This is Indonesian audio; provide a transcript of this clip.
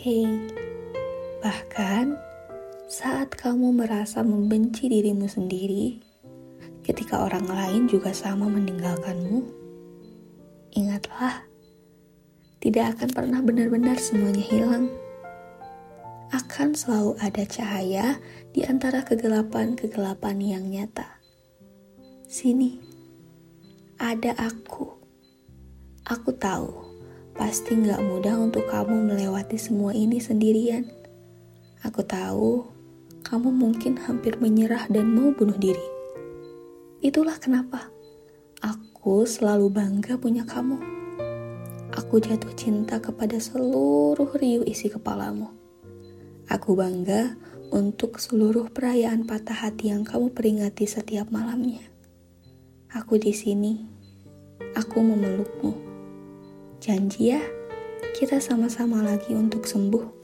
Hei, bahkan saat kamu merasa membenci dirimu sendiri, ketika orang lain juga sama meninggalkanmu, ingatlah, tidak akan pernah benar-benar semuanya hilang. Akan selalu ada cahaya di antara kegelapan-kegelapan yang nyata. Sini, ada aku. Aku tahu, pasti gak mudah untuk kamu melewati semua ini sendirian. Aku tahu, kamu mungkin hampir menyerah dan mau bunuh diri. Itulah kenapa aku selalu bangga punya kamu. Aku jatuh cinta kepada seluruh riuh isi kepalamu. Aku bangga untuk seluruh perayaan patah hati yang kamu peringati setiap malamnya. Aku di sini. Aku memelukmu. Janji ya, kita sama-sama lagi untuk sembuh.